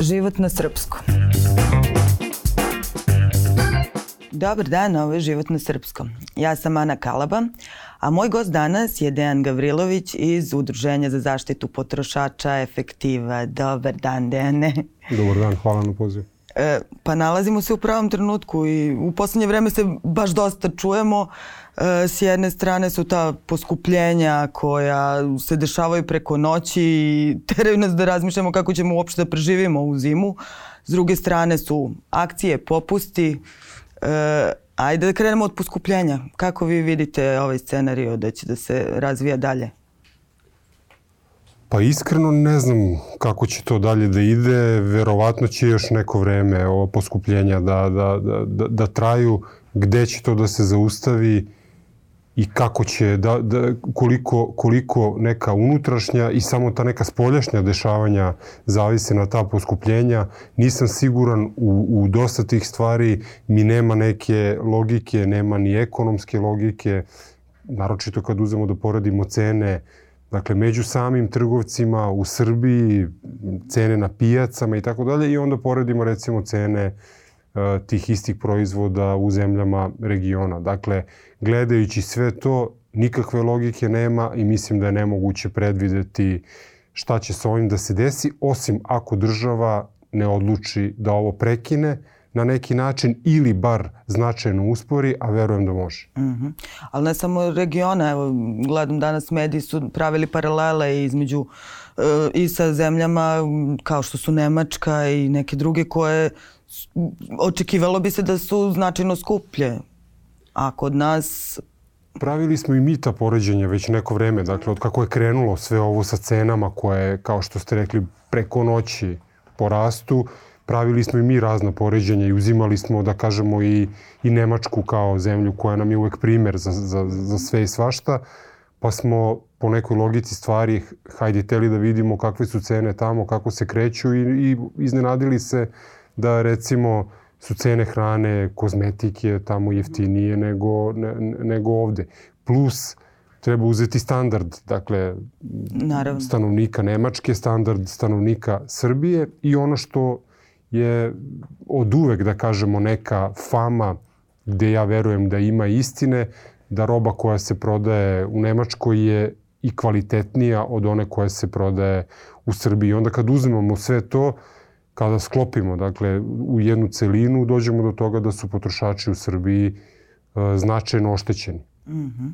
Život na srpskom. Dobar dan, ovo je Život na srpskom. Ja sam Ana Kalaba, a moj gost danas je Dejan Gavrilović iz Udruženja za zaštitu potrošača Efektiva. Dobar dan, Dejane. Dobar dan, hvala na pozivu. E, pa nalazimo se u pravom trenutku i u poslednje vreme se baš dosta čujemo. E, s jedne strane su ta poskupljenja koja se dešavaju preko noći i teraju nas da razmišljamo kako ćemo uopšte da preživimo u zimu. S druge strane su akcije, popusti. E, ajde da krenemo od poskupljenja. Kako vi vidite ovaj scenario da će da se razvija dalje? Pa iskreno ne znam kako će to dalje da ide. Verovatno će još neko vreme ovo poskupljenja da, da, da, da, da traju. Gde će to da se zaustavi i kako će, da, da, koliko, koliko neka unutrašnja i samo ta neka spoljašnja dešavanja zavise na ta poskupljenja. Nisam siguran u, u dosta tih stvari. Mi nema neke logike, nema ni ekonomske logike. Naročito kad uzemo da poredimo cene Dakle, među samim trgovcima u Srbiji, cene na pijacama i tako dalje i onda poredimo recimo cene uh, tih istih proizvoda u zemljama regiona. Dakle, gledajući sve to, nikakve logike nema i mislim da je nemoguće predvideti šta će sa ovim da se desi, osim ako država ne odluči da ovo prekine, na neki način ili bar značajno uspori, a verujem da može. Mm -hmm. Ali ne samo regiona, evo gledam danas mediji su pravili paralele između e, i sa zemljama kao što su Nemačka i neke druge koje očekivalo bi se da su značajno skuplje. A kod nas Pravili smo i mi ta poređenja već neko vreme, dakle od kako je krenulo sve ovo sa cenama koje, kao što ste rekli, preko noći porastu, pravili smo i mi razna poređenja i uzimali smo, da kažemo, i, i Nemačku kao zemlju koja nam je uvek primer za, za, za sve i svašta, pa smo po nekoj logici stvari hajde teli da vidimo kakve su cene tamo, kako se kreću i, i iznenadili se da recimo su cene hrane, kozmetike tamo jeftinije nego, ne, nego ovde. Plus, treba uzeti standard, dakle, Naravno. stanovnika Nemačke, standard stanovnika Srbije i ono što je od uvek, da kažemo, neka fama gde ja verujem da ima istine, da roba koja se prodaje u Nemačkoj je i kvalitetnija od one koja se prodaje u Srbiji. Onda kad uzmemo sve to, kada sklopimo dakle, u jednu celinu, dođemo do toga da su potrošači u Srbiji e, značajno oštećeni. Mm -hmm.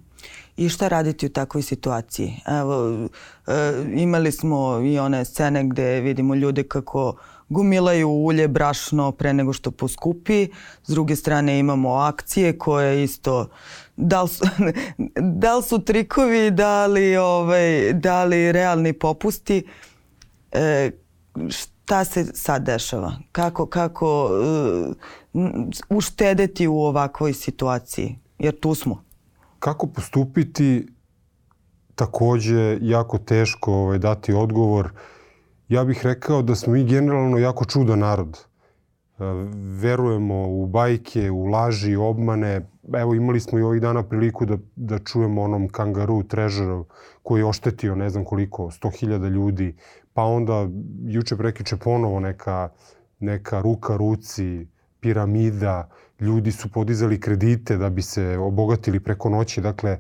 I šta raditi u takvoj situaciji? Evo, e, imali smo i one scene gde vidimo ljude kako gumilaju ulje, brašno pre nego što poskupi. S druge strane imamo akcije koje isto da li su, da li su trikovi, da li, ovaj, da li realni popusti. E, šta se sad dešava? Kako, kako uh, uštedeti u ovakvoj situaciji? Jer tu smo. Kako postupiti takođe jako teško ovaj, dati odgovor. Ja bih rekao da smo mi generalno jako čudan narod. E, verujemo u bajke, u laži, obmane. Evo imali smo i ovih dana priliku da, da čujemo onom kangaru Trežerov koji je oštetio ne znam koliko, 100.000 ljudi. Pa onda juče prekiče ponovo neka, neka ruka ruci, piramida, ljudi su podizali kredite da bi se obogatili preko noći. Dakle,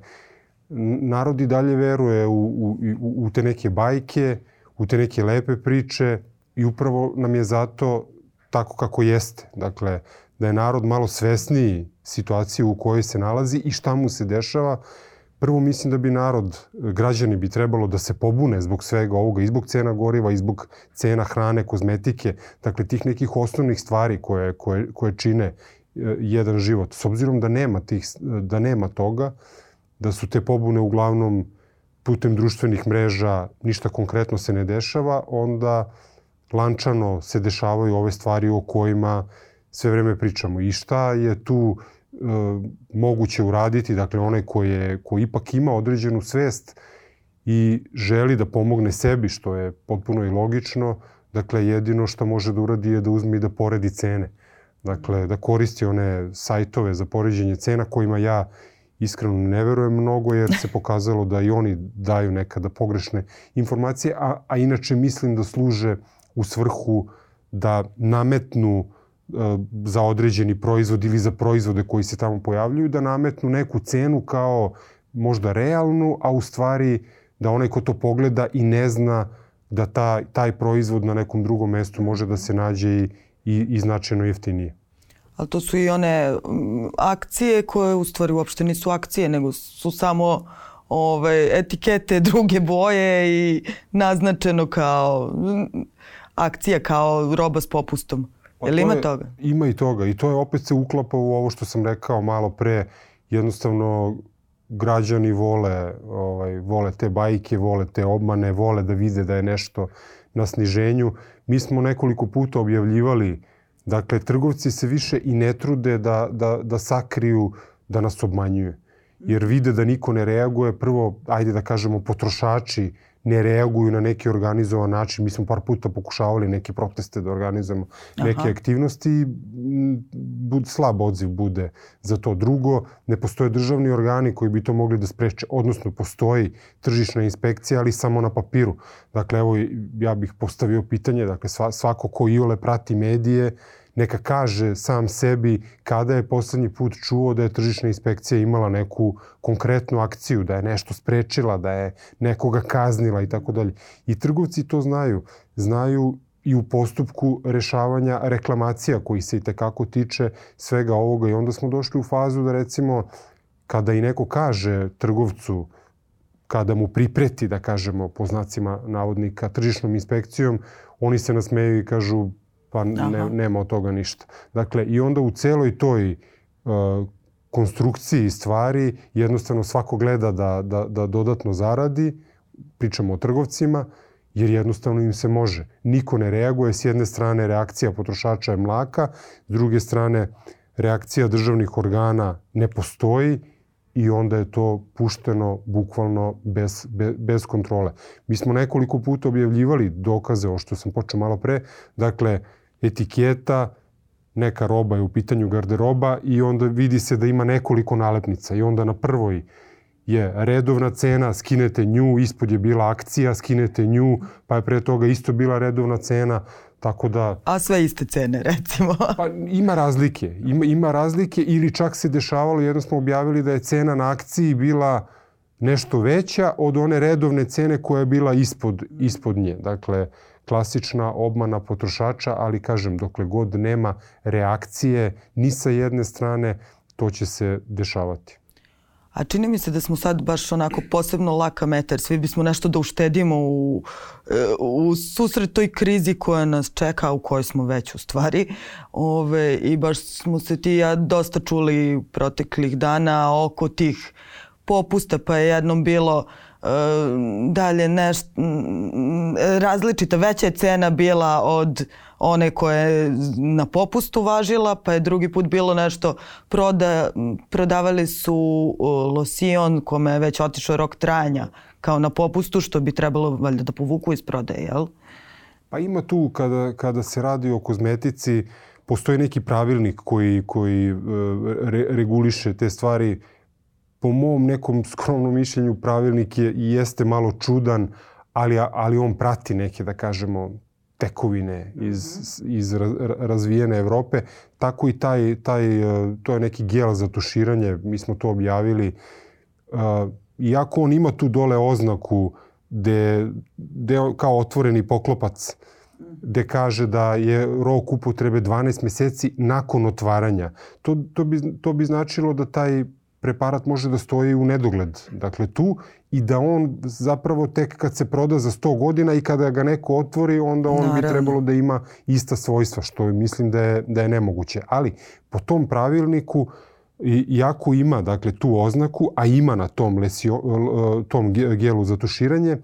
narod i dalje veruje u, u, u te neke bajke, u te neke lepe priče i upravo nam je zato tako kako jeste. Dakle, da je narod malo svesniji situacije u kojoj se nalazi i šta mu se dešava. Prvo mislim da bi narod, građani bi trebalo da se pobune zbog svega ovoga, i zbog cena goriva, i zbog cena hrane, kozmetike, dakle tih nekih osnovnih stvari koje, koje, koje čine e, jedan život. S obzirom da nema, tih, da nema toga, da su te pobune uglavnom putem društvenih mreža ništa konkretno se ne dešava, onda lančano se dešavaju ove stvari o kojima sve vreme pričamo. I šta je tu e, moguće uraditi, dakle onaj ko, je, ko ipak ima određenu svest i želi da pomogne sebi, što je potpuno i logično, dakle jedino što može da uradi je da uzme i da poredi cene. Dakle, da koristi one sajtove za poređenje cena kojima ja iskreno ne verujem mnogo jer se pokazalo da i oni daju nekada pogrešne informacije, a, a inače mislim da služe u svrhu da nametnu e, za određeni proizvod ili za proizvode koji se tamo pojavljuju, da nametnu neku cenu kao možda realnu, a u stvari da onaj ko to pogleda i ne zna da ta, taj proizvod na nekom drugom mestu može da se nađe i, i, i značajno jeftinije. Ali to su i one akcije koje u stvari uopšte nisu akcije, nego su samo ove, etikete druge boje i naznačeno kao akcija kao roba s popustom. Pa Jel ima je, toga? Ima i toga i to je opet se uklapa u ovo što sam rekao malo pre. Jednostavno građani vole, ovaj, vole te bajke, vole te obmane, vole da vide da je nešto na sniženju. Mi smo nekoliko puta objavljivali, dakle, trgovci se više i ne trude da, da, da sakriju da nas obmanjuju. Jer vide da niko ne reaguje. Prvo, ajde da kažemo, potrošači ne reaguju na neki organizovan način. Mi smo par puta pokušavali neke proteste da organizujemo neke Aha. aktivnosti i bud, slab odziv bude za to. Drugo, ne postoje državni organi koji bi to mogli da spreče. Odnosno, postoji tržišna inspekcija, ali samo na papiru. Dakle, evo, ja bih postavio pitanje, dakle, svako ko iole prati medije, neka kaže sam sebi kada je poslednji put čuo da je tržišna inspekcija imala neku konkretnu akciju, da je nešto sprečila, da je nekoga kaznila i tako dalje. I trgovci to znaju. Znaju i u postupku rešavanja reklamacija koji se i tekako tiče svega ovoga i onda smo došli u fazu da recimo kada i neko kaže trgovcu kada mu pripreti, da kažemo, po znacima navodnika, tržišnom inspekcijom, oni se nasmeju i kažu pa ne, nema od toga ništa. Dakle, i onda u celoj toj uh, konstrukciji stvari jednostavno svako gleda da, da, da dodatno zaradi, pričamo o trgovcima, jer jednostavno im se može. Niko ne reaguje, s jedne strane reakcija potrošača je mlaka, s druge strane reakcija državnih organa ne postoji i onda je to pušteno bukvalno bez, bez, bez kontrole. Mi smo nekoliko puta objavljivali dokaze, o što sam počeo malo pre, dakle, etiketa, neka roba je u pitanju garderoba i onda vidi se da ima nekoliko nalepnica i onda na prvoj je redovna cena, skinete nju, ispod je bila akcija, skinete nju, pa je pre toga isto bila redovna cena, tako da... A sve iste cene, recimo. pa ima razlike, ima, ima razlike ili čak se dešavalo, jedno smo objavili da je cena na akciji bila nešto veća od one redovne cene koja je bila ispod, ispod nje. Dakle, klasična obmana potrošača, ali kažem, dokle god nema reakcije ni sa jedne strane, to će se dešavati. A čini mi se da smo sad baš onako posebno laka metar. Svi bismo nešto da uštedimo u, u susret toj krizi koja nas čeka, u kojoj smo već u stvari. Ove, I baš smo se ti ja dosta čuli proteklih dana oko tih popusta, pa je jednom bilo uh, dalje nešto različita veća je cena bila od one koje je na popustu važila, pa je drugi put bilo nešto proda, prodavali su losion kome je već otišao rok trajanja kao na popustu što bi trebalo valjda da povuku iz prodaje, jel? Pa ima tu kada, kada se radi o kozmetici postoji neki pravilnik koji, koji e, re, reguliše te stvari po mom nekom skromnom mišljenju pravilnik je i jeste malo čudan, ali, ali on prati neke, da kažemo, tekovine iz, iz razvijene Evrope. Tako i taj, taj, e, to je neki gel za tuširanje, mi smo to objavili. Uh, iako on ima tu dole oznaku gde, gde kao otvoreni poklopac, gde kaže da je rok upotrebe 12 meseci nakon otvaranja. To, to, bi, to bi značilo da taj preparat može da stoji u nedogled. Dakle, tu i da on zapravo tek kad se proda za 100 godina i kada ga neko otvori, onda on Naravno. bi trebalo da ima ista svojstva, što mislim da je, da je nemoguće. Ali po tom pravilniku, iako ima dakle, tu oznaku, a ima na tom, lesio, tom gelu za tuširanje,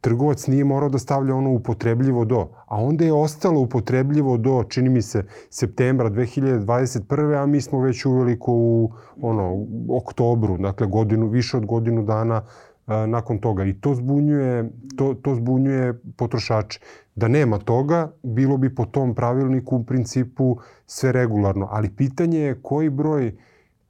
trgovac nije morao da stavlja ono upotrebljivo do. A onda je ostalo upotrebljivo do, čini mi se, septembra 2021. a mi smo već uveliko u ono, oktobru, dakle godinu, više od godinu dana a, nakon toga. I to zbunjuje, to, to zbunjuje potrošače. Da nema toga, bilo bi po tom pravilniku u principu sve regularno. Ali pitanje je koji broj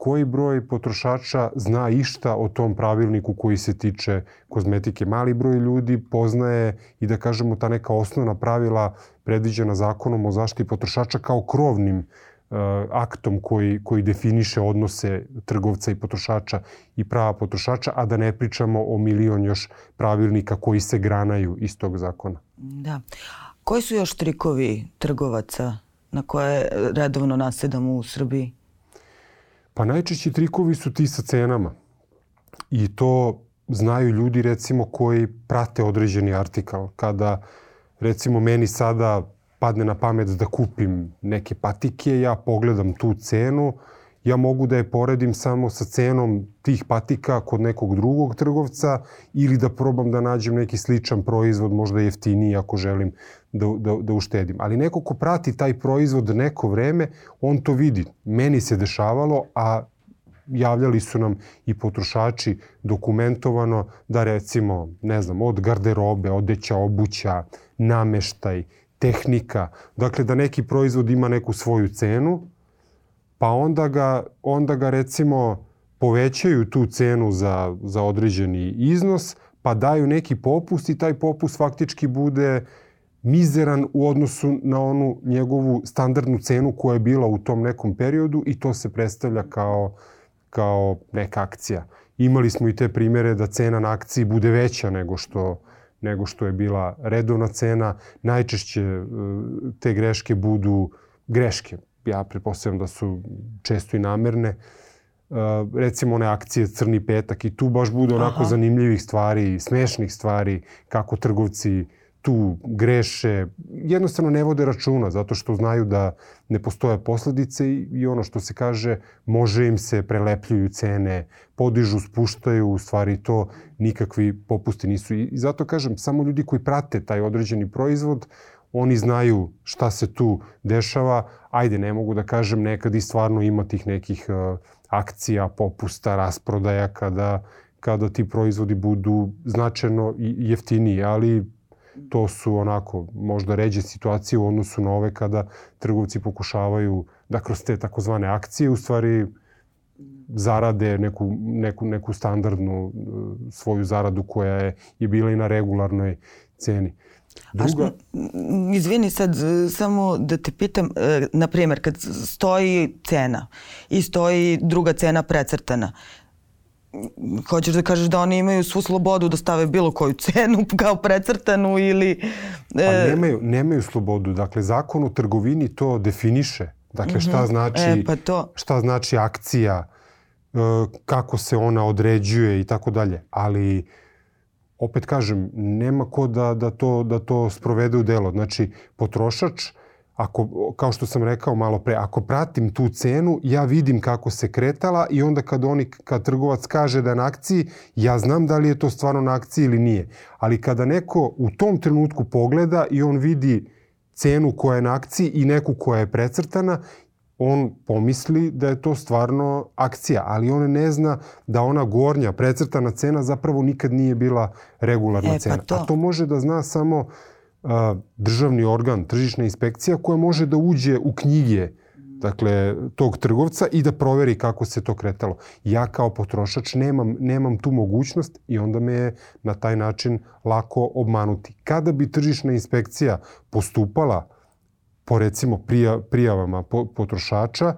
koji broj potrošača zna išta o tom pravilniku koji se tiče kozmetike. Mali broj ljudi poznaje i da kažemo ta neka osnovna pravila predviđena zakonom o zaštiti potrošača kao krovnim uh, aktom koji, koji definiše odnose trgovca i potrošača i prava potrošača, a da ne pričamo o milion još pravilnika koji se granaju iz tog zakona. Da. Koji su još trikovi trgovaca na koje redovno nasedamo u Srbiji? Pa najčešći trikovi su ti sa cenama. I to znaju ljudi recimo koji prate određeni artikal. Kada recimo meni sada padne na pamet da kupim neke patike, ja pogledam tu cenu, ja mogu da je poredim samo sa cenom tih patika kod nekog drugog trgovca ili da probam da nađem neki sličan proizvod, možda jeftiniji ako želim da, da, da uštedim. Ali neko ko prati taj proizvod neko vreme, on to vidi. Meni se dešavalo, a javljali su nam i potrošači dokumentovano da recimo, ne znam, od garderobe, odeća, obuća, nameštaj, tehnika, dakle da neki proizvod ima neku svoju cenu, pa onda ga, onda ga recimo povećaju tu cenu za, za određeni iznos, pa daju neki popust i taj popust faktički bude mizeran u odnosu na onu njegovu standardnu cenu koja je bila u tom nekom periodu i to se predstavlja kao, kao neka akcija. Imali smo i te primere da cena na akciji bude veća nego što, nego što je bila redovna cena. Najčešće e, te greške budu greške ja pretpostavljam da su često i namerne, uh, recimo one akcije Crni petak i tu baš bude onako Aha. zanimljivih stvari, smešnih stvari, kako trgovci tu greše, jednostavno ne vode računa zato što znaju da ne postoje posledice i, i ono što se kaže može im se prelepljuju cene, podižu, spuštaju, u stvari to nikakvi popusti nisu. I, i zato kažem, samo ljudi koji prate taj određeni proizvod, oni znaju šta se tu dešava. Ajde, ne mogu da kažem, nekad i stvarno ima tih nekih uh, akcija, popusta, rasprodaja kada, kada ti proizvodi budu značajno jeftiniji, ali to su onako možda ređe situacije u odnosu na ove kada trgovci pokušavaju da kroz te takozvane akcije u stvari zarade neku, neku, neku standardnu uh, svoju zaradu koja je, je bila i na regularnoj ceni. Druga... A što, izvini sad, samo da te pitam, e, na primjer, kad stoji cena i stoji druga cena precrtana, hoćeš da kažeš da oni imaju svu slobodu da stave bilo koju cenu kao precrtanu ili... Pa e... Pa nemaju, nemaju slobodu. Dakle, zakon o trgovini to definiše. Dakle, šta mhm. znači, e, pa to... šta znači akcija, e, kako se ona određuje i tako dalje. Ali opet kažem, nema ko da, da, to, da to sprovede u delo. Znači, potrošač, ako, kao što sam rekao malo pre, ako pratim tu cenu, ja vidim kako se kretala i onda kad, oni, kad trgovac kaže da je na akciji, ja znam da li je to stvarno na akciji ili nije. Ali kada neko u tom trenutku pogleda i on vidi cenu koja je na akciji i neku koja je precrtana on pomisli da je to stvarno akcija, ali on ne zna da ona gornja precrtana cena zapravo nikad nije bila regularna e, pa cena. To. A to može da zna samo uh, državni organ, tržišna inspekcija koja može da uđe u knjige dakle, tog trgovca i da proveri kako se to kretalo. Ja kao potrošač nemam, nemam tu mogućnost i onda me je na taj način lako obmanuti. Kada bi tržišna inspekcija postupala po recimo prijavama potrošača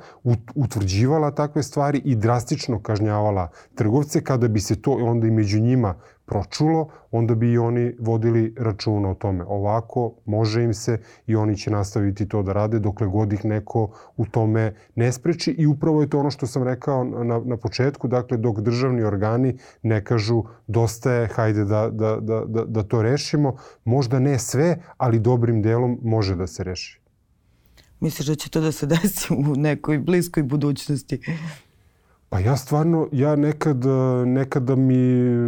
utvrđivala takve stvari i drastično kažnjavala trgovce kada bi se to onda i među njima pročulo, onda bi i oni vodili računa o tome. Ovako može im se i oni će nastaviti to da rade dokle god ih neko u tome ne spreči i upravo je to ono što sam rekao na, na početku, dakle dok državni organi ne kažu dosta je, hajde da, da, da, da, da to rešimo, možda ne sve, ali dobrim delom može da se reši. Misliš da će to da se desi u nekoj bliskoj budućnosti? Pa ja stvarno, ja nekad, nekada mi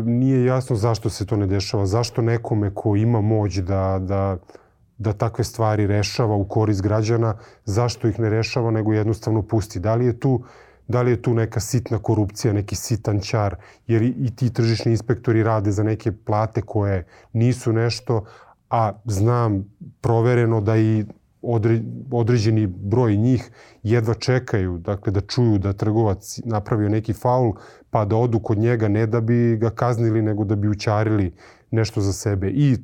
nije jasno zašto se to ne dešava. Zašto nekome ko ima moć da, da, da takve stvari rešava u korist građana, zašto ih ne rešava nego jednostavno pusti. Da li je tu da li je tu neka sitna korupcija, neki sitan čar, jer i, i ti tržišni inspektori rade za neke plate koje nisu nešto, a znam provereno da i određeni broj njih jedva čekaju dakle, da čuju da trgovac napravio neki faul, pa da odu kod njega ne da bi ga kaznili, nego da bi učarili nešto za sebe. I,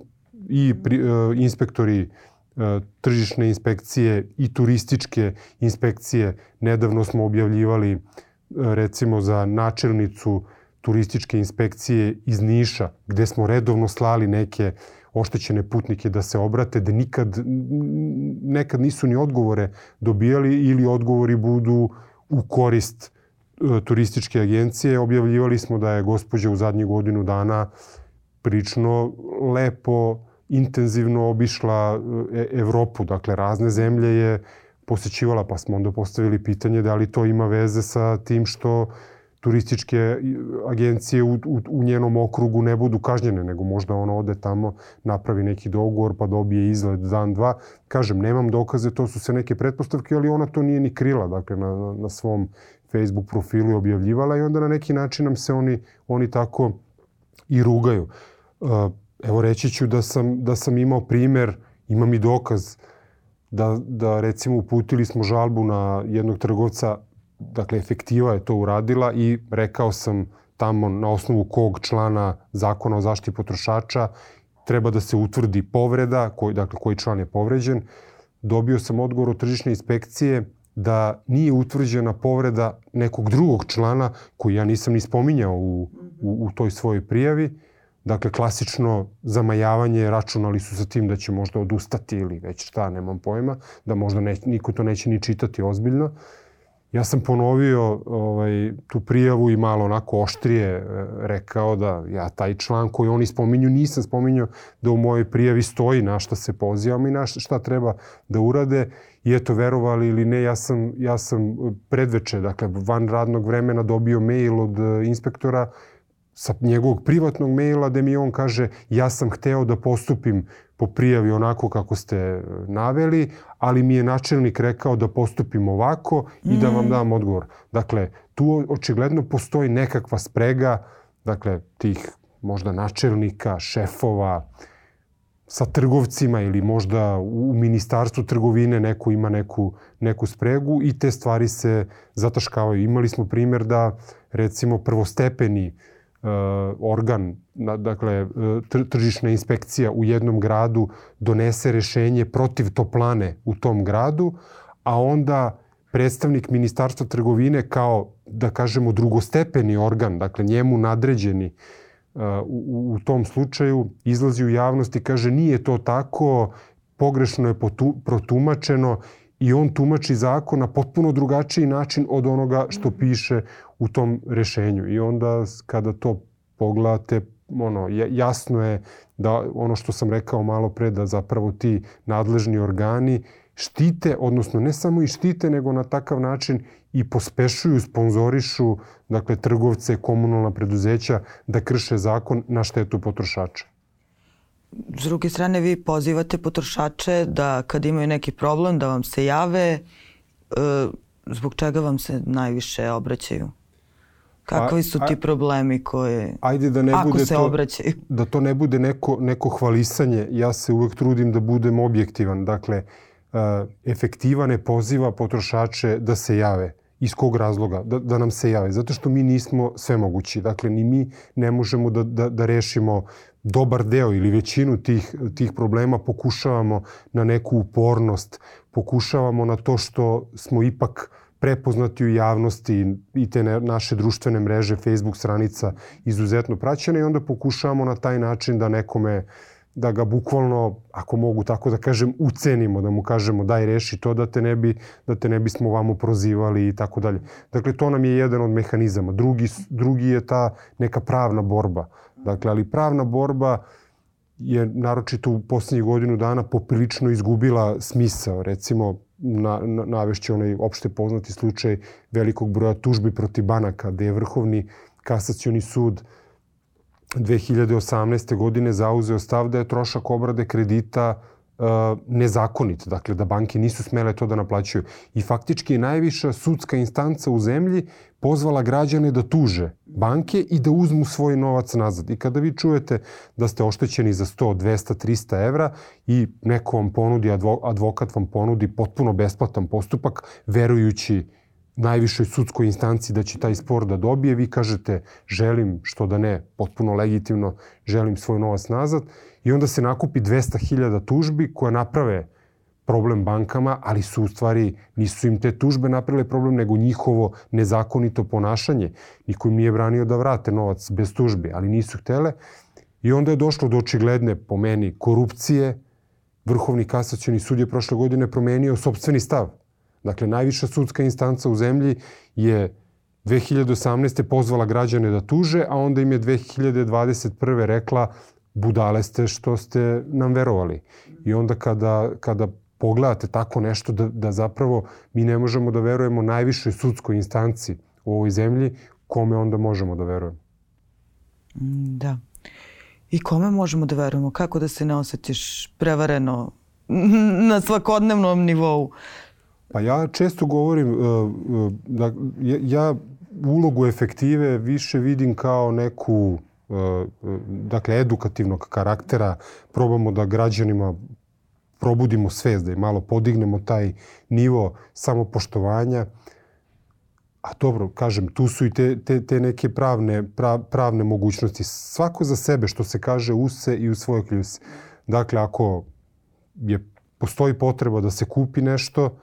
i pri, uh, inspektori uh, tržišne inspekcije i turističke inspekcije. Nedavno smo objavljivali uh, recimo za načelnicu turističke inspekcije iz Niša, gde smo redovno slali neke oštećene putnike da se obrate, da nikad, nekad nisu ni odgovore dobijali ili odgovori budu u korist e, turističke agencije. Objavljivali smo da je gospođa u zadnjih godinu dana prično lepo, intenzivno obišla e, Evropu, dakle razne zemlje je posećivala, pa smo onda postavili pitanje da li to ima veze sa tim što turističke agencije u, u, u njenom okrugu ne budu kažnjene, nego možda ona ode tamo, napravi neki dogovor pa dobije izgled dan, dva. Kažem, nemam dokaze, to su se neke pretpostavke, ali ona to nije ni krila, dakle, na, na, svom Facebook profilu objavljivala i onda na neki način nam se oni, oni tako i rugaju. Uh, evo reći ću da sam, da sam imao primer, imam i dokaz da, da recimo uputili smo žalbu na jednog trgovca dakle, efektiva je to uradila i rekao sam tamo na osnovu kog člana zakona o zaštiti potrošača treba da se utvrdi povreda, koji, dakle, koji član je povređen. Dobio sam odgovor od tržišne inspekcije da nije utvrđena povreda nekog drugog člana koji ja nisam ni spominjao u, u, u toj svojoj prijavi. Dakle, klasično zamajavanje, računali su sa tim da će možda odustati ili već šta, nemam pojma, da možda ne, niko to neće ni čitati ozbiljno. Uh, Ja sam ponovio ovaj, tu prijavu i malo onako oštrije e, rekao da ja taj član koji oni spominju nisam spominjao da u mojoj prijavi stoji na šta se pozivam i na šta treba da urade. I eto, verovali ili ne, ja sam, ja sam predveče, dakle, van radnog vremena dobio mail od e, inspektora sa njegovog privatnog maila da mi on kaže ja sam hteo da postupim po prijavi onako kako ste e, naveli, ali mi je načelnik rekao da postupim ovako i da vam mm. dam odgovor. Dakle, tu očigledno postoji nekakva sprega, dakle, tih možda načelnika, šefova, sa trgovcima ili možda u ministarstvu trgovine neko ima neku, neku spregu i te stvari se zataškavaju. Imali smo primjer da recimo prvostepeni organ, dakle tržišna inspekcija u jednom gradu donese rešenje protiv toplane u tom gradu, a onda predstavnik Ministarstva trgovine kao, da kažemo, drugostepeni organ, dakle njemu nadređeni uh, u, u tom slučaju, izlazi u javnost i kaže nije to tako, pogrešno je potu, protumačeno i on tumači zakon na potpuno drugačiji način od onoga što piše u tom rešenju. I onda kada to pogledate, ono, jasno je da ono što sam rekao malo pre, da zapravo ti nadležni organi štite, odnosno ne samo i štite, nego na takav način i pospešuju, sponzorišu, dakle, trgovce, komunalna preduzeća da krše zakon na štetu potrošača. S druge strane, vi pozivate potrošače da kad imaju neki problem da vam se jave, e, zbog čega vam se najviše obraćaju? Kakvi su ti problemi koje, ajde da ne ako bude se to, obraćaju? Da to ne bude neko, neko hvalisanje. Ja se uvek trudim da budem objektivan. Dakle, efektiva ne poziva potrošače da se jave. Iz kog razloga? Da, da nam se jave. Zato što mi nismo svemogući. Dakle, ni mi ne možemo da, da, da rešimo dobar deo ili većinu tih, tih problema pokušavamo na neku upornost, pokušavamo na to što smo ipak prepoznati u javnosti i te naše društvene mreže, Facebook stranica izuzetno praćene i onda pokušavamo na taj način da nekome da ga bukvalno, ako mogu tako da kažem, ucenimo, da mu kažemo daj reši to da te ne bi, da te ne bismo vamo prozivali i tako dalje. Dakle, to nam je jedan od mehanizama. Drugi, drugi je ta neka pravna borba. Dakle, ali pravna borba je naročito u poslednjih godinu dana poprilično izgubila smisao. Recimo, na, na, navešće onaj opšte poznati slučaj velikog broja tužbi protiv banaka, gde je Vrhovni kasacioni sud 2018. godine zauzeo stav da je trošak obrade kredita nezakonit, dakle da banke nisu smele to da naplaćuju. I faktički najviša sudska instanca u zemlji pozvala građane da tuže banke i da uzmu svoj novac nazad. I kada vi čujete da ste oštećeni za 100, 200, 300 evra i neko vam ponudi, advokat vam ponudi potpuno besplatan postupak, verujući najvišoj sudskoj instanciji da će taj spor da dobije, vi kažete želim, što da ne, potpuno legitimno, želim svoj novac nazad i onda se nakupi 200.000 tužbi koje naprave problem bankama, ali su u stvari, nisu im te tužbe napravile problem, nego njihovo nezakonito ponašanje. Niko im nije branio da vrate novac bez tužbi, ali nisu htele. I onda je došlo do očigledne, po meni, korupcije. Vrhovni kasacioni sud je prošle godine promenio sobstveni stav. Dakle, najviša sudska instanca u zemlji je 2018. pozvala građane da tuže, a onda im je 2021. rekla budale ste što ste nam verovali. I onda kada, kada pogledate tako nešto da, da zapravo mi ne možemo da verujemo najvišoj sudskoj instanci u ovoj zemlji, kome onda možemo da verujemo? Mm, da. I kome možemo da verujemo? Kako da se ne osjetiš prevareno na svakodnevnom nivou? Pa ja često govorim uh, uh, da ja ulogu efektive više vidim kao neku uh, dakle edukativnog karaktera probamo da građanima probudimo svest, da malo podignemo taj nivo samopoštovanja. A dobro, kažem, tu su i te, te, te neke pravne, prav, pravne mogućnosti. Svako za sebe, što se kaže, use i u svojoj kljusi. Dakle, ako je, postoji potreba da se kupi nešto,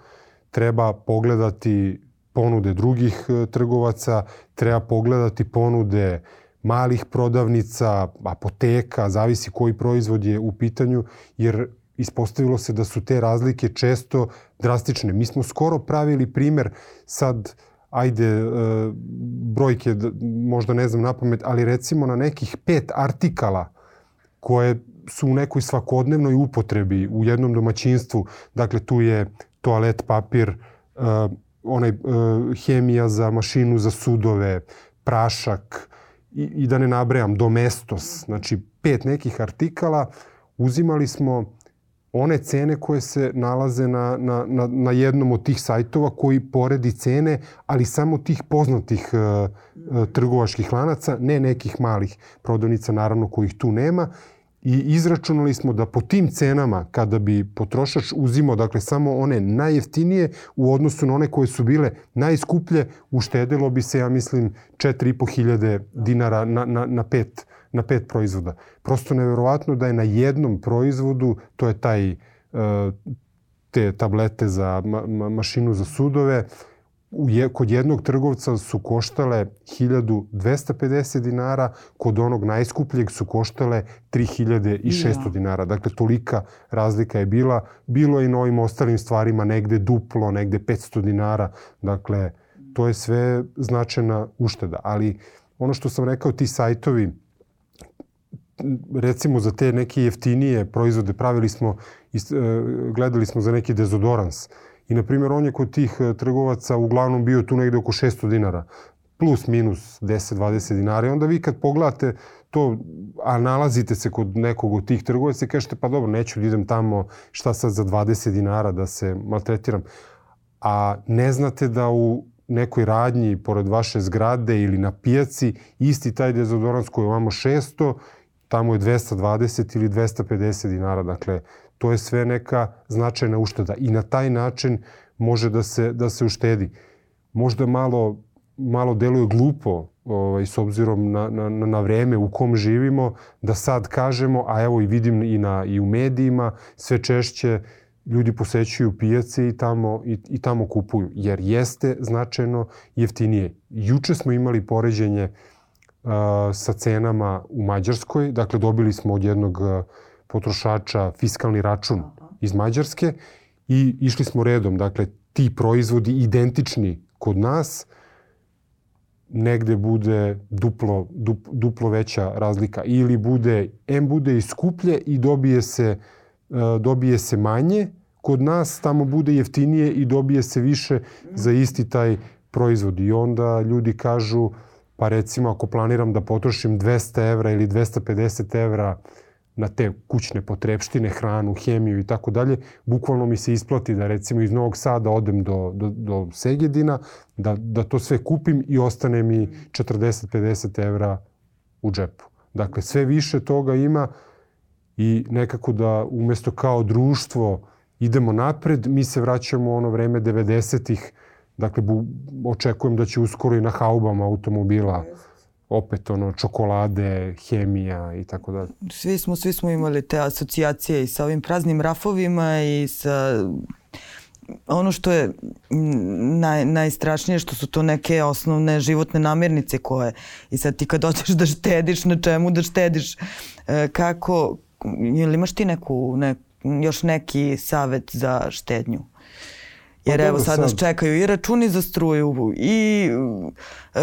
treba pogledati ponude drugih e, trgovaca, treba pogledati ponude malih prodavnica, apoteka, zavisi koji proizvod je u pitanju, jer ispostavilo se da su te razlike često drastične. Mi smo skoro pravili primer sad ajde, e, brojke, možda ne znam na pamet, ali recimo na nekih pet artikala koje su u nekoj svakodnevnoj upotrebi u jednom domaćinstvu. Dakle, tu je toalet papir, uh, onaj uh, hemija za mašinu za sudove, prašak i, i da ne nabrajam, domestos. Znači, pet nekih artikala uzimali smo one cene koje se nalaze na, na, na, na jednom od tih sajtova koji poredi cene, ali samo tih poznatih uh, uh, trgovačkih lanaca, ne nekih malih prodavnica, naravno kojih tu nema. I izračunali smo da po tim cenama, kada bi potrošač uzimao dakle, samo one najjeftinije u odnosu na one koje su bile najskuplje, uštedilo bi se, ja mislim, 4.500 dinara na, na, na, pet, na pet proizvoda. Prosto neverovatno da je na jednom proizvodu, to je taj, e, te tablete za ma, ma, mašinu za sudove, u je, kod jednog trgovca su koštale 1250 dinara, kod onog najskupljeg su koštale 3600 ja. dinara. Dakle, tolika razlika je bila. Bilo je i na ovim ostalim stvarima negde duplo, negde 500 dinara. Dakle, to je sve značajna ušteda. Ali ono što sam rekao, ti sajtovi, recimo za te neke jeftinije proizvode pravili smo, e, gledali smo za neki dezodorans. I, na primjer, on je kod tih e, trgovaca uglavnom bio tu negde oko 600 dinara. Plus, minus 10-20 dinara. I onda vi kad pogledate to, a nalazite se kod nekog od tih trgovaca i kažete pa dobro, neću da idem tamo šta sad za 20 dinara da se maltretiram. A ne znate da u nekoj radnji pored vaše zgrade ili na pijaci isti taj dezodorans koji je vamo 600, tamo je 220 ili 250 dinara. Dakle, to je sve neka značajna ušteda i na taj način može da se, da se uštedi. Možda malo, malo deluje glupo ovaj, s obzirom na, na, na vreme u kom živimo, da sad kažemo, a evo i vidim i, na, i u medijima, sve češće ljudi posećuju pijace i tamo, i, i tamo kupuju, jer jeste značajno jeftinije. Juče smo imali poređenje uh, sa cenama u Mađarskoj, dakle dobili smo od jednog uh, potrošača fiskalni račun iz Mađarske i išli smo redom. Dakle, ti proizvodi identični kod nas, negde bude duplo, dup, duplo veća razlika. Ili bude, M bude i skuplje i dobije se, dobije se manje, kod nas tamo bude jeftinije i dobije se više za isti taj proizvod. I onda ljudi kažu, pa recimo ako planiram da potrošim 200 evra ili 250 evra na te kućne potrepštine, hranu, hemiju i tako dalje, bukvalno mi se isplati da recimo iz Novog Sada odem do, do, do Segedina, da, da to sve kupim i ostane mi 40-50 evra u džepu. Dakle, sve više toga ima i nekako da umesto kao društvo idemo napred, mi se vraćamo u ono vreme 90-ih, dakle, bu, očekujem da će uskoro i na haubama automobila opet ono čokolade, hemija i tako dalje. Svi smo, svi smo imali te asocijacije i sa ovim praznim rafovima i sa ono što je naj, najstrašnije što su to neke osnovne životne namirnice koje i sad ti kad hoćeš da štediš na čemu da štediš e, kako ili imaš ti neku ne, još neki savet za štednju? Jer pa evo sad nas čekaju i računi za struju i e,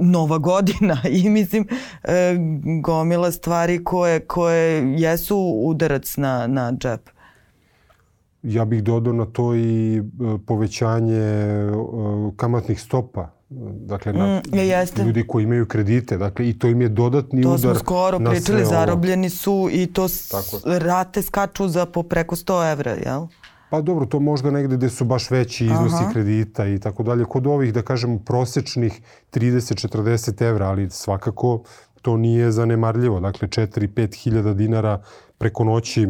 nova godina i mislim e, gomila stvari koje, koje jesu udarac na, na džep. Ja bih dodao na to i e, povećanje e, kamatnih stopa dakle na mm, jeste. ljudi koji imaju kredite, dakle i to im je dodatni to udar. To smo skoro pričali, zarobljeni su i to Tako. rate skaču za po preko 100 evra, jel? Pa dobro, to možda negde gde su baš veći iznosi Aha. kredita i tako dalje. Kod ovih, da kažemo, prosečnih 30-40 evra, ali svakako to nije zanemarljivo. Dakle, 4-5 hiljada dinara preko noći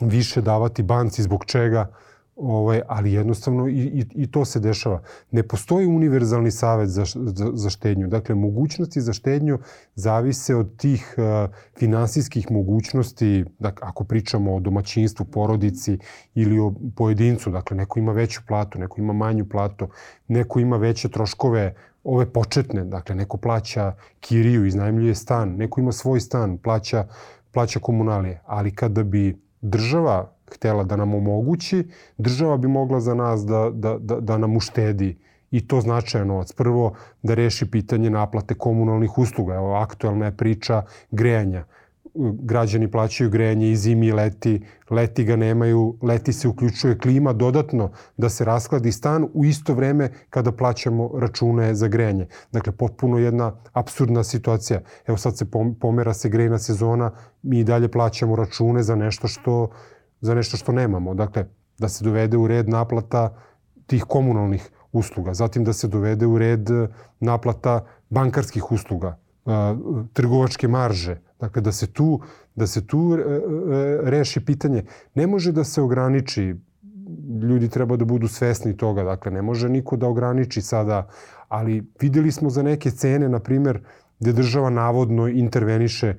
više davati banci zbog čega Ovaj, ali jednostavno i, i, i to se dešava. Ne postoji univerzalni savet za, za, za štednju. Dakle, mogućnosti za štednju zavise od tih uh, finansijskih mogućnosti, dakle, ako pričamo o domaćinstvu, porodici ili o pojedincu. Dakle, neko ima veću platu, neko ima manju platu, neko ima veće troškove ove početne, dakle neko plaća kiriju, iznajmljuje stan, neko ima svoj stan, plaća, plaća komunalije. Ali kada bi država htela da nam omogući, država bi mogla za nas da, da, da, da nam uštedi i to značajan novac. Prvo, da reši pitanje naplate komunalnih usluga. Evo, aktualna je priča grejanja. Građani plaćaju grejanje i zimi i leti, leti ga nemaju, leti se uključuje klima dodatno da se raskladi stan u isto vreme kada plaćamo račune za grejanje. Dakle, potpuno jedna absurdna situacija. Evo sad se pomera se grejna sezona, mi i dalje plaćamo račune za nešto što za nešto što nemamo. Dakle, da se dovede u red naplata tih komunalnih usluga, zatim da se dovede u red e, naplata bankarskih usluga, e, trgovačke marže. Dakle, da se tu, da se tu e, reši pitanje. Ne može da se ograniči, ljudi treba da budu svesni toga, dakle, ne može niko da ograniči sada, ali videli smo za neke cene, na primer, gde država navodno interveniše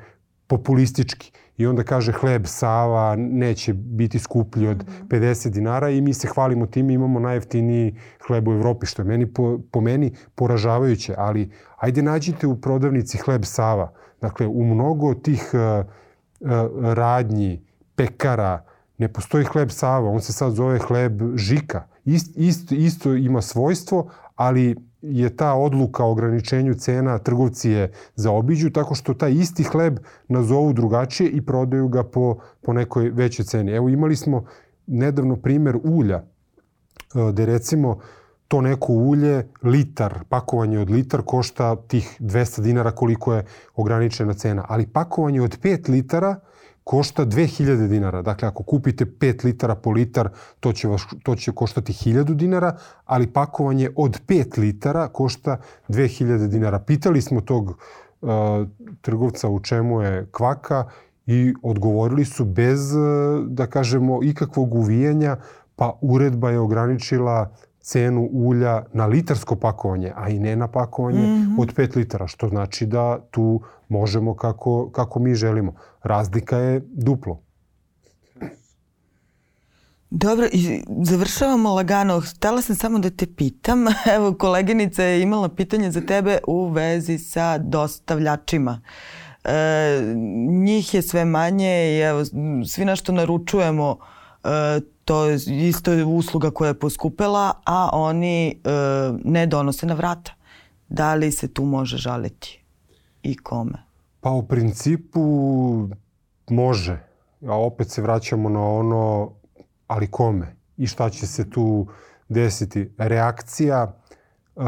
populistički i onda kaže hleb Sava neće biti skuplji od 50 dinara i mi se hvalimo tim imamo najjeftiniji hleb u Evropi, što je meni po, po meni poražavajuće, ali ajde nađite u prodavnici hleb Sava. Dakle, u mnogo tih uh, uh, radnji, pekara, ne postoji hleb Sava, on se sad zove hleb Žika. Ist, isto, isto ima svojstvo, ali je ta odluka o ograničenju cena trgovci je zaobiđu tako što taj isti hleb nazovu drugačije i prodaju ga po, po nekoj većoj ceni. Evo imali smo nedavno primer ulja, e, gde recimo to neko ulje, litar, pakovanje od litar košta tih 200 dinara koliko je ograničena cena, ali pakovanje od 5 litara košta 2000 dinara. Dakle, ako kupite 5 litara po litar, to će, vas, to će koštati 1000 dinara, ali pakovanje od 5 litara košta 2000 dinara. Pitali smo tog uh, trgovca u čemu je kvaka i odgovorili su bez, da kažemo, ikakvog uvijanja, pa uredba je ograničila cenu ulja na litarsko pakovanje, a i ne na pakovanje mm -hmm. od 5 litara, što znači da tu možemo kako, kako mi želimo. Razlika je duplo. Dobro, i završavamo lagano. Htela sam samo da te pitam. Evo, koleginica je imala pitanje za tebe u vezi sa dostavljačima. E, njih je sve manje i evo, svi našto naručujemo e, to je isto usluga koja je poskupela, a oni e, ne donose na vrata. Da li se tu može žaliti i kome? Pa u principu može. A opet se vraćamo na ono, ali kome? I šta će se tu desiti? Reakcija uh,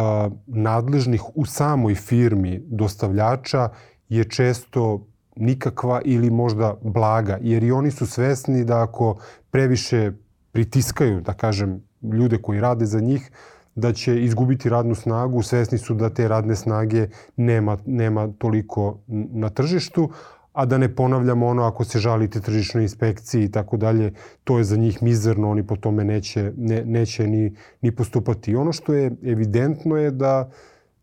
nadležnih u samoj firmi dostavljača je često nikakva ili možda blaga, jer i oni su svesni da ako previše pritiskaju, da kažem, ljude koji rade za njih, da će izgubiti radnu snagu, svesni su da te radne snage nema, nema toliko na tržištu, a da ne ponavljamo ono ako se žalite tržišnoj inspekciji i tako dalje, to je za njih mizerno, oni po tome neće, ne, neće ni, ni postupati. Ono što je evidentno je da,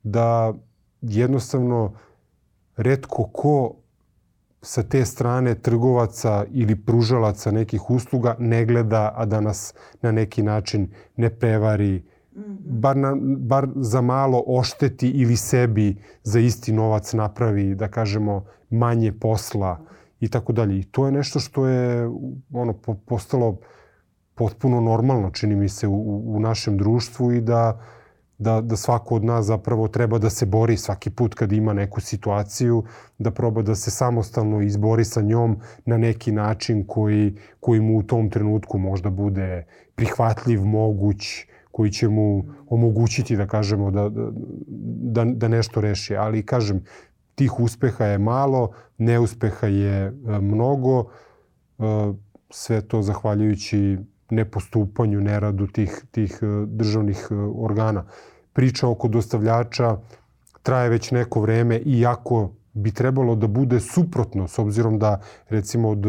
da jednostavno redko ko sa te strane trgovaca ili pružalaca nekih usluga ne gleda, a da nas na neki način ne prevari. Bar, na, bar za malo ošteti ili sebi za isti novac napravi, da kažemo, manje posla i tako dalje. I to je nešto što je ono, postalo potpuno normalno, čini mi se, u, u našem društvu i da da, da svako od nas zapravo treba da se bori svaki put kad ima neku situaciju, da proba da se samostalno izbori sa njom na neki način koji, koji mu u tom trenutku možda bude prihvatljiv, moguć, koji će mu omogućiti da kažemo da, da, da nešto reši. Ali kažem, tih uspeha je malo, neuspeha je e, mnogo, e, sve to zahvaljujući nepostupanju, neradu tih, tih e, državnih organa. Priča oko dostavljača traje već neko vreme, iako bi trebalo da bude suprotno, s obzirom da recimo od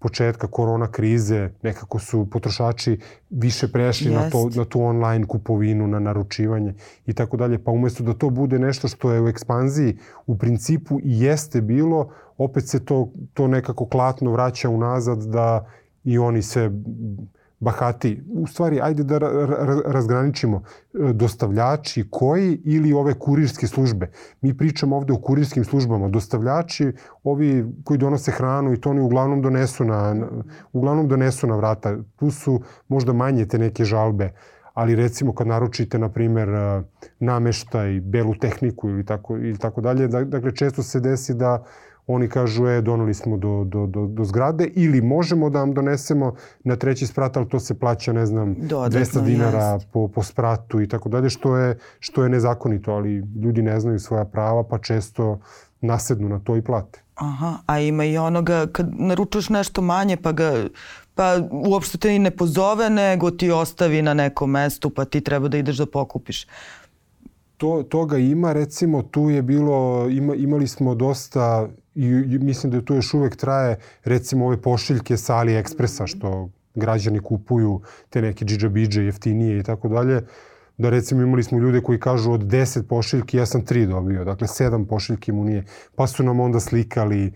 početka korona krize nekako su potrošači više prešli Jest. na, to, na tu online kupovinu, na naručivanje i tako dalje. Pa umesto da to bude nešto što je u ekspanziji u principu i jeste bilo, opet se to, to nekako klatno vraća unazad da i oni sve bahati. U stvari, ajde da razgraničimo e, dostavljači koji ili ove kurirske službe. Mi pričamo ovde o kurirskim službama. Dostavljači, ovi koji donose hranu i to oni uglavnom donesu na, uglavnom donesu na vrata. Tu su možda manje te neke žalbe ali recimo kad naručite, na primer, e, nameštaj, belu tehniku ili tako, ili tako dalje, dakle često se desi da oni kažu, e, donali smo do, do, do, do zgrade ili možemo da vam donesemo na treći sprat, ali to se plaća, ne znam, Dodatno, 200 dinara po, po spratu i tako dalje, što je, što je nezakonito, ali ljudi ne znaju svoja prava, pa često nasednu na to i plate. Aha, a ima i onoga kad naručuješ nešto manje pa ga pa uopšte te i ne pozove nego ti ostavi na nekom mestu pa ti treba da ideš da pokupiš to, toga ima, recimo tu je bilo, ima, imali smo dosta i, i mislim da to još uvek traje, recimo ove pošiljke sa AliExpressa što građani kupuju te neke džidžabidže jeftinije i tako dalje da recimo imali smo ljude koji kažu od 10 pošiljki ja sam 3 dobio, dakle 7 pošiljki mu nije. Pa su nam onda slikali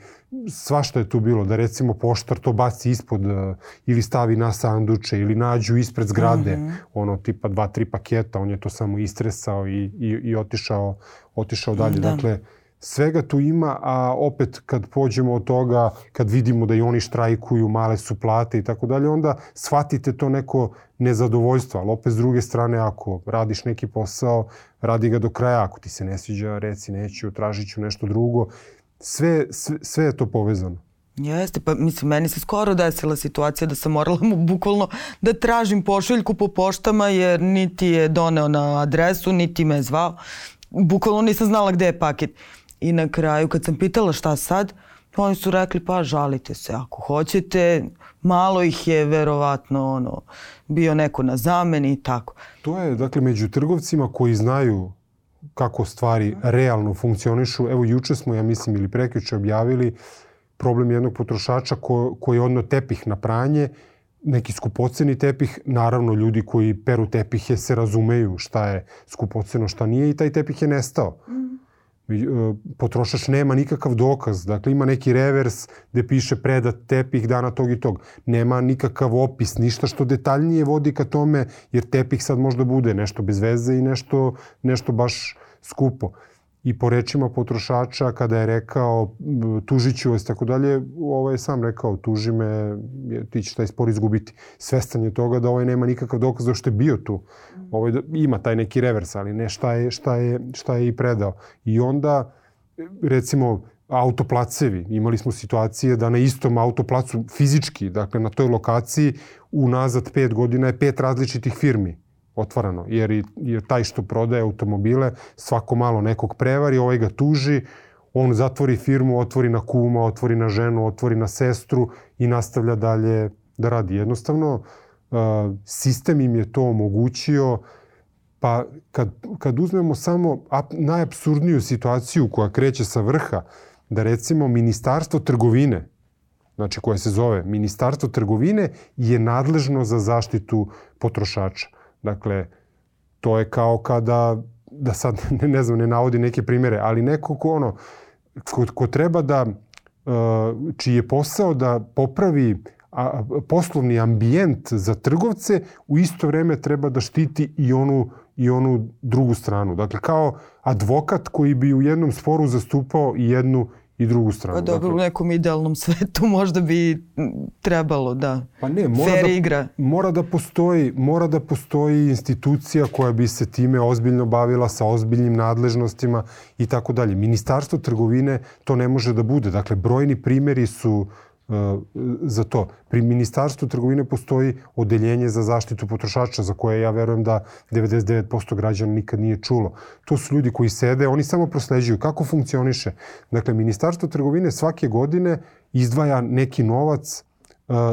svašta je tu bilo, da recimo poštar to baci ispod uh, ili stavi na sanduče ili nađu ispred zgrade, mm -hmm. ono tipa dva, tri paketa, on je to samo istresao i, i, i otišao, otišao dalje. Da. Dakle, svega tu ima, a opet kad pođemo od toga, kad vidimo da i oni štrajkuju, male su plate i tako dalje, onda shvatite to neko nezadovoljstvo, ali opet s druge strane, ako radiš neki posao, radi ga do kraja, ako ti se ne sviđa, reci neću, tražit ću nešto drugo, sve, sve, sve je to povezano. Jeste, pa mislim, meni se skoro desila situacija da sam morala mu bukvalno da tražim pošiljku po poštama jer niti je doneo na adresu, niti me je zvao. Bukvalno nisam znala gde je paket. I na kraju kad sam pitala šta sad, oni su rekli pa žalite se ako hoćete. Malo ih je verovatno ono, bio neko na zameni i tako. To je dakle među trgovcima koji znaju kako stvari realno funkcionišu. Evo juče smo, ja mislim, ili prekjuče objavili problem jednog potrošača ko, koji je odno tepih na pranje, neki skupoceni tepih, naravno ljudi koji peru tepihe se razumeju šta je skupoceno, šta nije i taj tepih je nestao. Mm. E, potrošač nema nikakav dokaz. Dakle, ima neki revers gde piše predat tepih dana tog i tog. Nema nikakav opis, ništa što detaljnije vodi ka tome, jer tepih sad možda bude nešto bez veze i nešto, nešto baš skupo i po rečima potrošača kada je rekao tužiću vas tako dalje, ovaj je sam rekao tuži me, ti ćeš taj spor izgubiti. Svestan je toga da ovaj nema nikakav dokaz da što je bio tu. Ovaj da, ima taj neki revers, ali ne šta je, šta je, šta je i predao. I onda recimo autoplacevi. Imali smo situacije da na istom autoplacu fizički, dakle na toj lokaciji, unazad pet godina je pet različitih firmi otvarano, jer, i, jer taj što prodaje automobile svako malo nekog prevari, ovaj ga tuži, on zatvori firmu, otvori na kuma, otvori na ženu, otvori na sestru i nastavlja dalje da radi. Jednostavno, sistem im je to omogućio, pa kad, kad uzmemo samo najabsurdniju situaciju koja kreće sa vrha, da recimo Ministarstvo trgovine, znači koje se zove Ministarstvo trgovine, je nadležno za zaštitu potrošača. Dakle, to je kao kada, da sad ne, ne znam, ne navodi neke primere, ali neko ko ono, ko, ko treba da, čiji je posao da popravi a, poslovni ambijent za trgovce, u isto vreme treba da štiti i onu, i onu drugu stranu. Dakle, kao advokat koji bi u jednom sporu zastupao i jednu i drugu stranu. Pa dobro, dakle, u nekom idealnom svetu možda bi trebalo, da. Pa ne, mora Fair da, igra. Mora da, postoji, mora da postoji institucija koja bi se time ozbiljno bavila sa ozbiljnim nadležnostima i tako dalje. Ministarstvo trgovine to ne može da bude. Dakle, brojni primeri su uh, za to. Pri Ministarstvu trgovine postoji odeljenje za zaštitu potrošača za koje ja verujem da 99% građana nikad nije čulo. To su ljudi koji sede, oni samo prosleđuju kako funkcioniše. Dakle, Ministarstvo trgovine svake godine izdvaja neki novac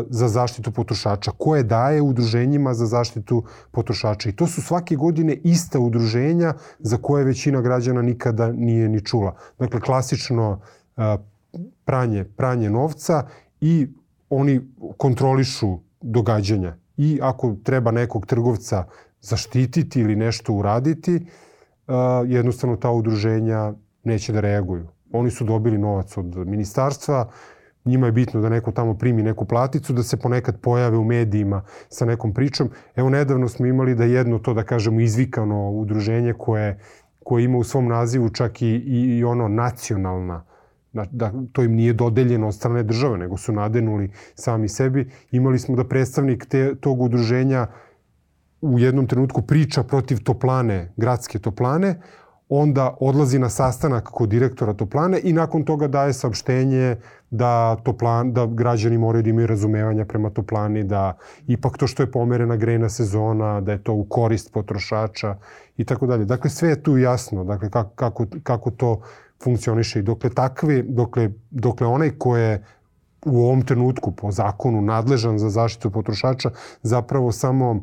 za zaštitu potrošača, koje daje udruženjima za zaštitu potrošača. I to su svake godine ista udruženja za koje većina građana nikada nije ni čula. Dakle, klasično pranje, pranje novca i oni kontrolišu događanja. I ako treba nekog trgovca zaštititi ili nešto uraditi, jednostavno ta udruženja neće da reaguju. Oni su dobili novac od ministarstva, njima je bitno da neko tamo primi neku platicu, da se ponekad pojave u medijima sa nekom pričom. Evo, nedavno smo imali da jedno to, da kažemo, izvikano udruženje koje, koje ima u svom nazivu čak i, i, i ono nacionalna da, da to im nije dodeljeno od strane države, nego su nadenuli sami sebi. Imali smo da predstavnik te, tog udruženja u jednom trenutku priča protiv toplane, gradske toplane, onda odlazi na sastanak kod direktora toplane i nakon toga daje saopštenje da, toplan, da građani moraju da imaju razumevanja prema toplani, da ipak to što je pomerena grejna sezona, da je to u korist potrošača i tako dalje. Dakle, sve je tu jasno, dakle, kako, kako, kako to funkcioniše i dokle takve, dokle, dokle onaj ko je u ovom trenutku po zakonu nadležan za zaštitu potrošača zapravo samo uh,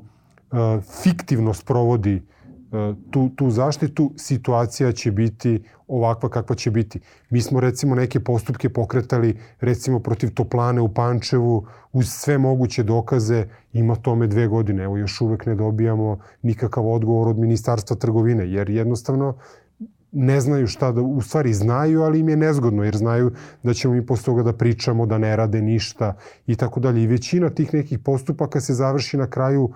fiktivno sprovodi uh, tu, tu zaštitu, situacija će biti ovakva kakva će biti. Mi smo recimo neke postupke pokretali recimo protiv toplane u Pančevu uz sve moguće dokaze, ima tome dve godine. Evo još uvek ne dobijamo nikakav odgovor od Ministarstva trgovine, jer jednostavno ne znaju šta da, u stvari znaju, ali im je nezgodno, jer znaju da ćemo mi posle toga da pričamo, da ne rade ništa i tako dalje. I većina tih nekih postupaka se završi na kraju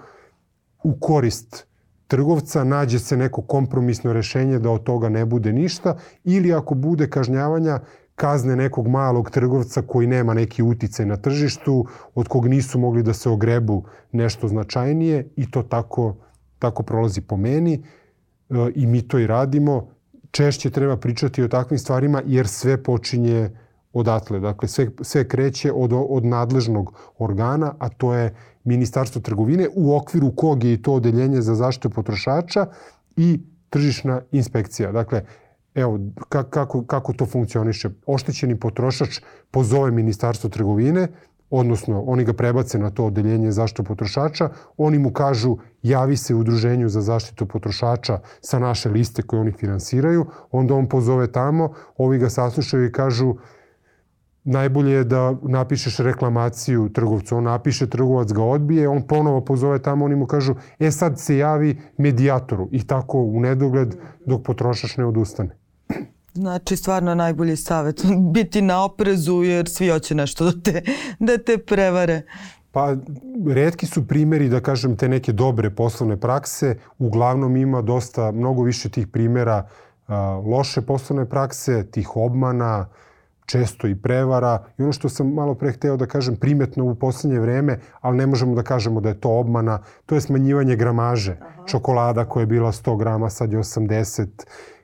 u korist trgovca, nađe se neko kompromisno rešenje da od toga ne bude ništa ili ako bude kažnjavanja, kazne nekog malog trgovca koji nema neki uticaj na tržištu, od kog nisu mogli da se ogrebu nešto značajnije i to tako, tako prolazi po meni e, i mi to i radimo češće treba pričati o takvim stvarima jer sve počinje odatle. Dakle, sve, sve kreće od, od nadležnog organa, a to je Ministarstvo trgovine, u okviru kog je i to odeljenje za zaštitu potrošača i tržišna inspekcija. Dakle, evo, kako, kako to funkcioniše. Oštećeni potrošač pozove Ministarstvo trgovine, odnosno oni ga prebace na to odeljenje zaštitu potrošača, oni mu kažu javi se udruženju za zaštitu potrošača sa naše liste koje oni finansiraju, onda on pozove tamo, ovi ga saslušaju i kažu najbolje je da napišeš reklamaciju trgovcu. On napiše, trgovac ga odbije, on ponovo pozove tamo, oni mu kažu, e sad se javi medijatoru i tako u nedogled dok potrošač ne odustane. Znači, stvarno najbolji savjet. Biti na oprezu jer svi hoće nešto da te, da te prevare. Pa, redki su primeri, da kažem, te neke dobre poslovne prakse. Uglavnom ima dosta, mnogo više tih primera a, loše poslovne prakse, tih obmana, često i prevara. I ono što sam malo pre hteo da kažem primetno u poslednje vreme, ali ne možemo da kažemo da je to obmana, to je smanjivanje gramaže. Aha. Čokolada koja je bila 100 grama, sad je 80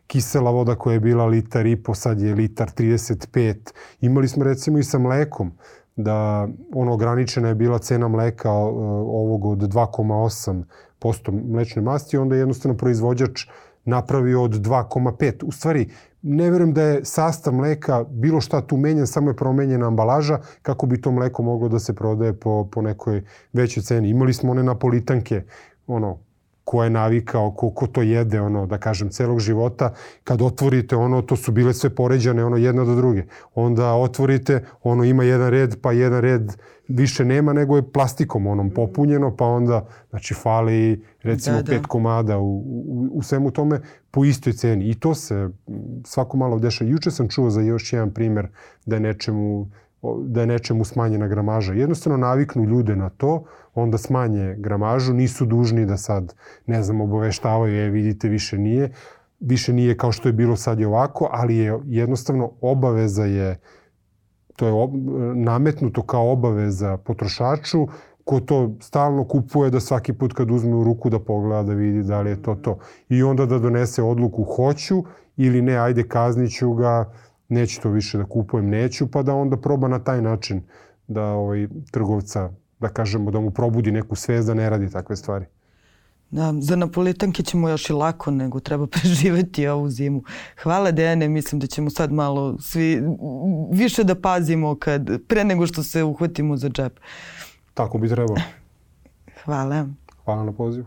kisela voda koja je bila litar i po, sad je litar 35. Imali smo recimo i sa mlekom, da ono ograničena je bila cena mleka ovog od 2,8% mlečne masti, onda je jednostavno proizvođač napravio od 2,5. U stvari, ne verujem da je sastav mleka bilo šta tu menjan, samo je promenjena ambalaža kako bi to mleko moglo da se prodaje po, po nekoj većoj ceni. Imali smo one napolitanke, ono, ko je navikao, ko, ko to jede, ono, da kažem, celog života, kad otvorite ono, to su bile sve poređane, ono, jedna do druge. Onda otvorite, ono, ima jedan red, pa jedan red više nema, nego je plastikom onom popunjeno, pa onda, znači, fali recimo da, da. pet komada u, u, u svemu tome po istoj ceni. I to se svako malo dešava. Juče sam čuo za još jedan primer da je nečemu da je nečemu smanjena gramaža. Jednostavno naviknu ljude na to, onda smanje gramažu, nisu dužni da sad, ne znam, obaveštavaju, je, vidite, više nije, više nije kao što je bilo sad je ovako, ali je jednostavno obaveza je, to je ob, nametnuto kao obaveza potrošaču, ko to stalno kupuje da svaki put kad uzme u ruku da pogleda da vidi da li je to to. I onda da donese odluku hoću ili ne, ajde kazniću ga, neću to više da kupujem, neću, pa da onda proba na taj način da ovaj, trgovca, da kažemo, da mu probudi neku svest da ne radi takve stvari. Da, za napolitanke ćemo još i lako, nego treba preživeti ovu zimu. Hvala Dejane, mislim da ćemo sad malo svi više da pazimo kad, pre nego što se uhvatimo za džep. Tako bi trebalo. Hvala. Hvala na pozivu.